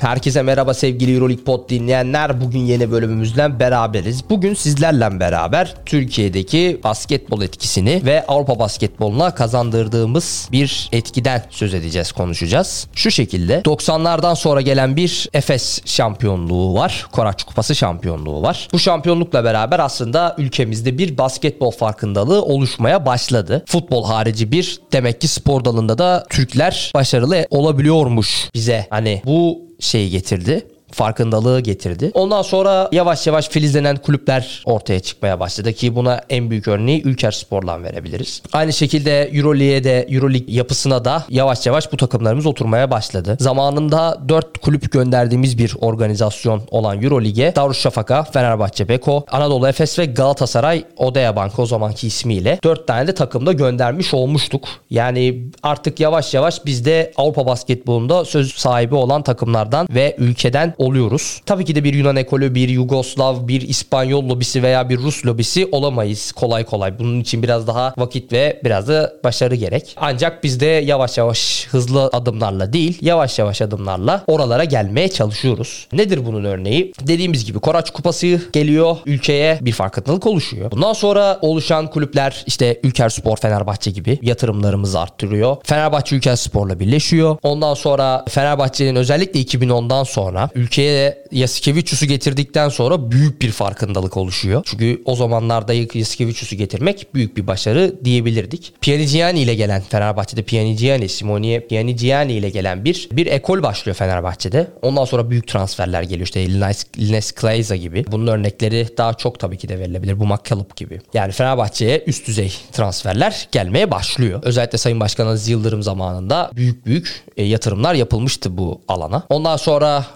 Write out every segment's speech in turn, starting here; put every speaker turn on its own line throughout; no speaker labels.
Herkese merhaba sevgili Euroleague Pod dinleyenler. Bugün yeni bölümümüzden beraberiz. Bugün sizlerle beraber Türkiye'deki basketbol etkisini ve Avrupa basketboluna kazandırdığımız bir etkiden söz edeceğiz, konuşacağız. Şu şekilde 90'lardan sonra gelen bir Efes şampiyonluğu var. Koraç Kupası şampiyonluğu var. Bu şampiyonlukla beraber aslında ülkemizde bir basketbol farkındalığı oluşmaya başladı. Futbol harici bir demek ki spor dalında da Türkler başarılı olabiliyormuş bize. Hani bu şeyi getirdi farkındalığı getirdi. Ondan sonra yavaş yavaş filizlenen kulüpler ortaya çıkmaya başladı ki buna en büyük örneği Ülker Spor'dan verebiliriz. Aynı şekilde Euroleague'e de Euroleague yapısına da yavaş yavaş bu takımlarımız oturmaya başladı. Zamanında 4 kulüp gönderdiğimiz bir organizasyon olan Euroleague'e Darüşşafaka, Fenerbahçe, Beko, Anadolu Efes ve Galatasaray Odea Bank o zamanki ismiyle 4 tane de takımda göndermiş olmuştuk. Yani artık yavaş yavaş biz de Avrupa basketbolunda söz sahibi olan takımlardan ve ülkeden oluyoruz. Tabii ki de bir Yunan ekolü, bir Yugoslav, bir İspanyol lobisi veya bir Rus lobisi olamayız kolay kolay. Bunun için biraz daha vakit ve biraz da başarı gerek. Ancak biz de yavaş yavaş hızlı adımlarla değil, yavaş yavaş adımlarla oralara gelmeye çalışıyoruz. Nedir bunun örneği? Dediğimiz gibi Koraç Kupası geliyor ülkeye bir farkındalık oluşuyor. Bundan sonra oluşan kulüpler işte Ülker Spor Fenerbahçe gibi yatırımlarımızı arttırıyor. Fenerbahçe Ülker Spor'la birleşiyor. Ondan sonra Fenerbahçe'nin özellikle 2010'dan sonra ülkeye Yasikevicius'u getirdikten sonra büyük bir farkındalık oluşuyor. Çünkü o zamanlarda Yasikevicius'u getirmek büyük bir başarı diyebilirdik. Pianigiani ile gelen Fenerbahçe'de Pianigiani, Simone Pianigiani ile gelen bir bir ekol başlıyor Fenerbahçe'de. Ondan sonra büyük transferler geliyor. İşte Lines, Lines Kleiza gibi. Bunun örnekleri daha çok tabii ki de verilebilir. Bu McCallum gibi. Yani Fenerbahçe'ye üst düzey transferler gelmeye başlıyor. Özellikle Sayın Başkan Aziz Yıldırım zamanında büyük büyük e, yatırımlar yapılmıştı bu alana. Ondan sonra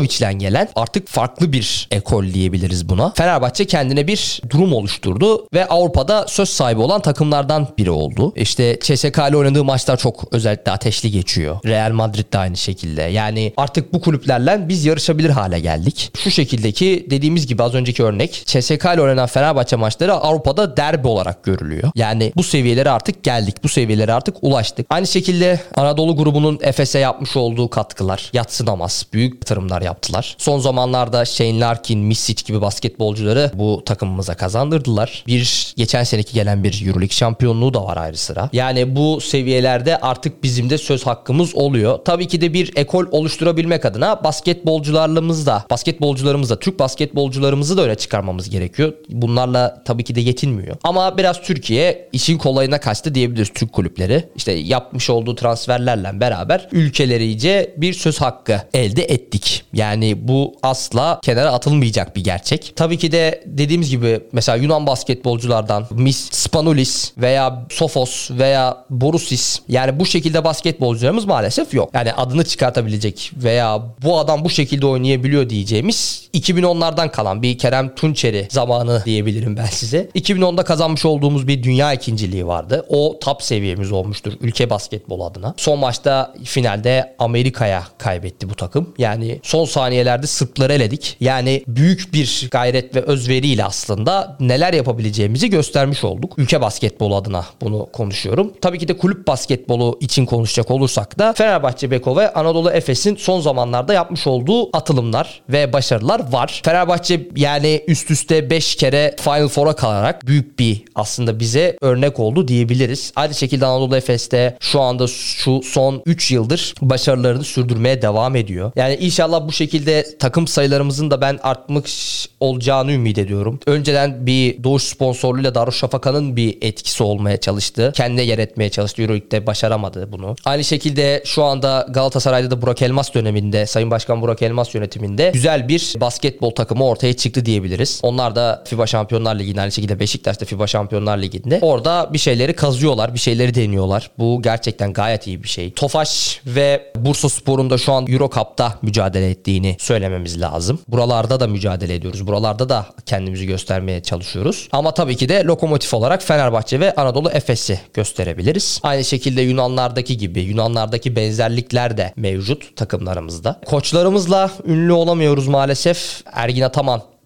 Obradovic'den gelen artık farklı bir ekol diyebiliriz buna. Fenerbahçe kendine bir durum oluşturdu ve Avrupa'da söz sahibi olan takımlardan biri oldu. İşte CSK ile oynadığı maçlar çok özellikle ateşli geçiyor. Real Madrid de aynı şekilde. Yani artık bu kulüplerle biz yarışabilir hale geldik. Şu şekildeki dediğimiz gibi az önceki örnek CSK ile oynanan Fenerbahçe maçları Avrupa'da derbi olarak görülüyor. Yani bu seviyelere artık geldik. Bu seviyelere artık ulaştık. Aynı şekilde Anadolu grubunun Efes'e yapmış olduğu katkılar yatsınamaz. Büyük yatırımlar yaptılar. Son zamanlarda Shane Larkin, Misic gibi basketbolcuları bu takımımıza kazandırdılar. Bir geçen seneki gelen bir Euroleague şampiyonluğu da var ayrı sıra. Yani bu seviyelerde artık bizim de söz hakkımız oluyor. Tabii ki de bir ekol oluşturabilmek adına basketbolcularımız da, basketbolcularımız da, Türk basketbolcularımızı da öne çıkarmamız gerekiyor. Bunlarla tabii ki de yetinmiyor. Ama biraz Türkiye işin kolayına kaçtı diyebiliriz Türk kulüpleri. İşte yapmış olduğu transferlerle beraber ülkelerice bir söz hakkı elde ettik. Yani bu asla kenara atılmayacak bir gerçek. Tabii ki de dediğimiz gibi mesela Yunan basketbolculardan Mis Spanulis veya Sofos veya Borusis yani bu şekilde basketbolcularımız maalesef yok. Yani adını çıkartabilecek veya bu adam bu şekilde oynayabiliyor diyeceğimiz 2010'lardan kalan bir Kerem Tunçeri zamanı diyebilirim ben size. 2010'da kazanmış olduğumuz bir dünya ikinciliği vardı. O top seviyemiz olmuştur ülke basketbol adına. Son maçta finalde Amerika'ya kaybetti bu takım. Yani son saniyelerde Sırpları eledik. Yani büyük bir gayret ve özveriyle aslında neler yapabileceğimizi göstermiş olduk. Ülke basketbolu adına bunu konuşuyorum. Tabii ki de kulüp basketbolu için konuşacak olursak da Fenerbahçe Beko ve Anadolu Efes'in son zamanlarda yapmış olduğu atılımlar ve başarılar var. Fenerbahçe yani üst üste 5 kere Final Four'a kalarak büyük bir aslında bize örnek oldu diyebiliriz. Aynı şekilde Anadolu Efes'te şu anda şu son 3 yıldır başarılarını sürdürmeye devam ediyor. Yani inşallah bu şekilde takım sayılarımızın da ben artmış olacağını ümit ediyorum. Önceden bir doğuş sponsorluğuyla Darüşşafaka'nın bir etkisi olmaya çalıştı. Kendine yer etmeye çalıştı. Euroleague'de başaramadı bunu. Aynı şekilde şu anda Galatasaray'da da Burak Elmas döneminde Sayın Başkan Burak Elmas yönetiminde güzel bir basketbol takımı ortaya çıktı diyebiliriz. Onlar da FIBA Şampiyonlar Ligi'nde aynı şekilde Beşiktaş'ta FIBA Şampiyonlar Ligi'nde orada bir şeyleri kazıyorlar, bir şeyleri deniyorlar. Bu gerçekten gayet iyi bir şey. Tofaş ve Bursa Spor'un da şu an Euro Cup'ta mücadele ettiğini söylememiz lazım. Buralarda da mücadele ediyoruz. Buralarda da kendimizi göstermeye çalışıyoruz. Ama tabii ki de lokomotif olarak Fenerbahçe ve Anadolu Efes'i gösterebiliriz. Aynı şekilde Yunanlardaki gibi Yunanlardaki benzerlikler de mevcut takımlarımızda. Koçlarımızla ünlü olamıyoruz maalesef. elf, ergine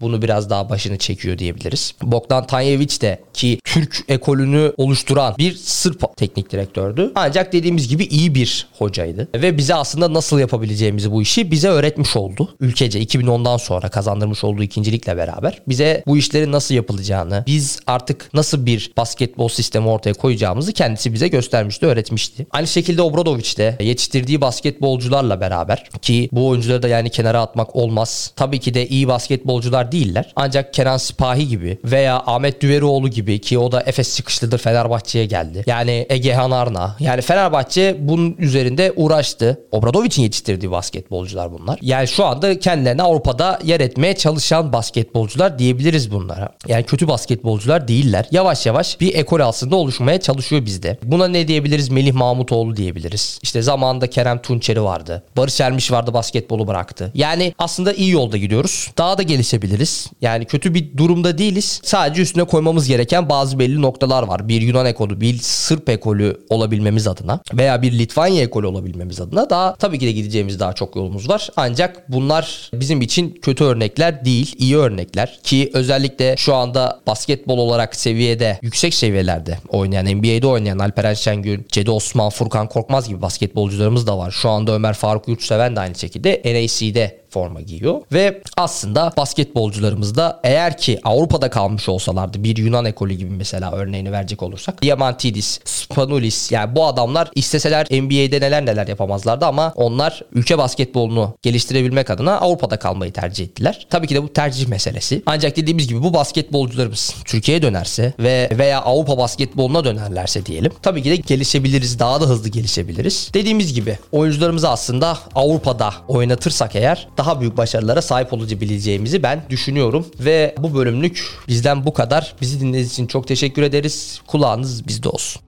bunu biraz daha başını çekiyor diyebiliriz. Bogdan Tanyevic de ki Türk ekolünü oluşturan bir Sırp teknik direktördü. Ancak dediğimiz gibi iyi bir hocaydı. Ve bize aslında nasıl yapabileceğimizi bu işi bize öğretmiş oldu. Ülkece 2010'dan sonra kazandırmış olduğu ikincilikle beraber bize bu işlerin nasıl yapılacağını, biz artık nasıl bir basketbol sistemi ortaya koyacağımızı kendisi bize göstermişti, öğretmişti. Aynı şekilde Obradovic de yetiştirdiği basketbolcularla beraber ki bu oyuncuları da yani kenara atmak olmaz. Tabii ki de iyi basketbolcular değiller. Ancak Kenan Sipahi gibi veya Ahmet Düverioğlu gibi ki o da Efes çıkışlıdır Fenerbahçe'ye geldi. Yani Egehan Arna. Yani Fenerbahçe bunun üzerinde uğraştı. Obradovic'in yetiştirdiği basketbolcular bunlar. Yani şu anda kendilerine Avrupa'da yer etmeye çalışan basketbolcular diyebiliriz bunlara. Yani kötü basketbolcular değiller. Yavaş yavaş bir ekol aslında oluşmaya çalışıyor bizde. Buna ne diyebiliriz? Melih Mahmutoğlu diyebiliriz. İşte zamanında Kerem Tunçeri vardı. Barış Ermiş vardı basketbolu bıraktı. Yani aslında iyi yolda gidiyoruz. Daha da gelişebiliriz. Yani kötü bir durumda değiliz. Sadece üstüne koymamız gereken bazı belli noktalar var. Bir Yunan ekolü, bir Sırp ekolü olabilmemiz adına veya bir Litvanya ekolü olabilmemiz adına daha tabii ki de gideceğimiz daha çok yolumuz var. Ancak bunlar bizim için kötü örnekler değil, iyi örnekler ki özellikle şu anda basketbol olarak seviyede, yüksek seviyelerde oynayan, NBA'de oynayan Alperen Şengün, Cedi Osman, Furkan Korkmaz gibi basketbolcularımız da var. Şu anda Ömer Faruk Yurtseven de aynı şekilde NAC'de forma giyiyor. Ve aslında basketbolcularımız da eğer ki Avrupa'da kalmış olsalardı bir Yunan ekolü gibi mesela örneğini verecek olursak Diamantidis, Spanulis yani bu adamlar isteseler NBA'de neler neler yapamazlardı ama onlar ülke basketbolunu geliştirebilmek adına Avrupa'da kalmayı tercih ettiler. Tabii ki de bu tercih meselesi. Ancak dediğimiz gibi bu basketbolcularımız Türkiye'ye dönerse ve veya Avrupa basketboluna dönerlerse diyelim. Tabii ki de gelişebiliriz. Daha da hızlı gelişebiliriz. Dediğimiz gibi oyuncularımızı aslında Avrupa'da oynatırsak eğer daha büyük başarılara sahip olabileceğimizi ben düşünüyorum. Ve bu bölümlük bizden bu kadar. Bizi dinlediğiniz için çok teşekkür ederiz. Kulağınız bizde olsun.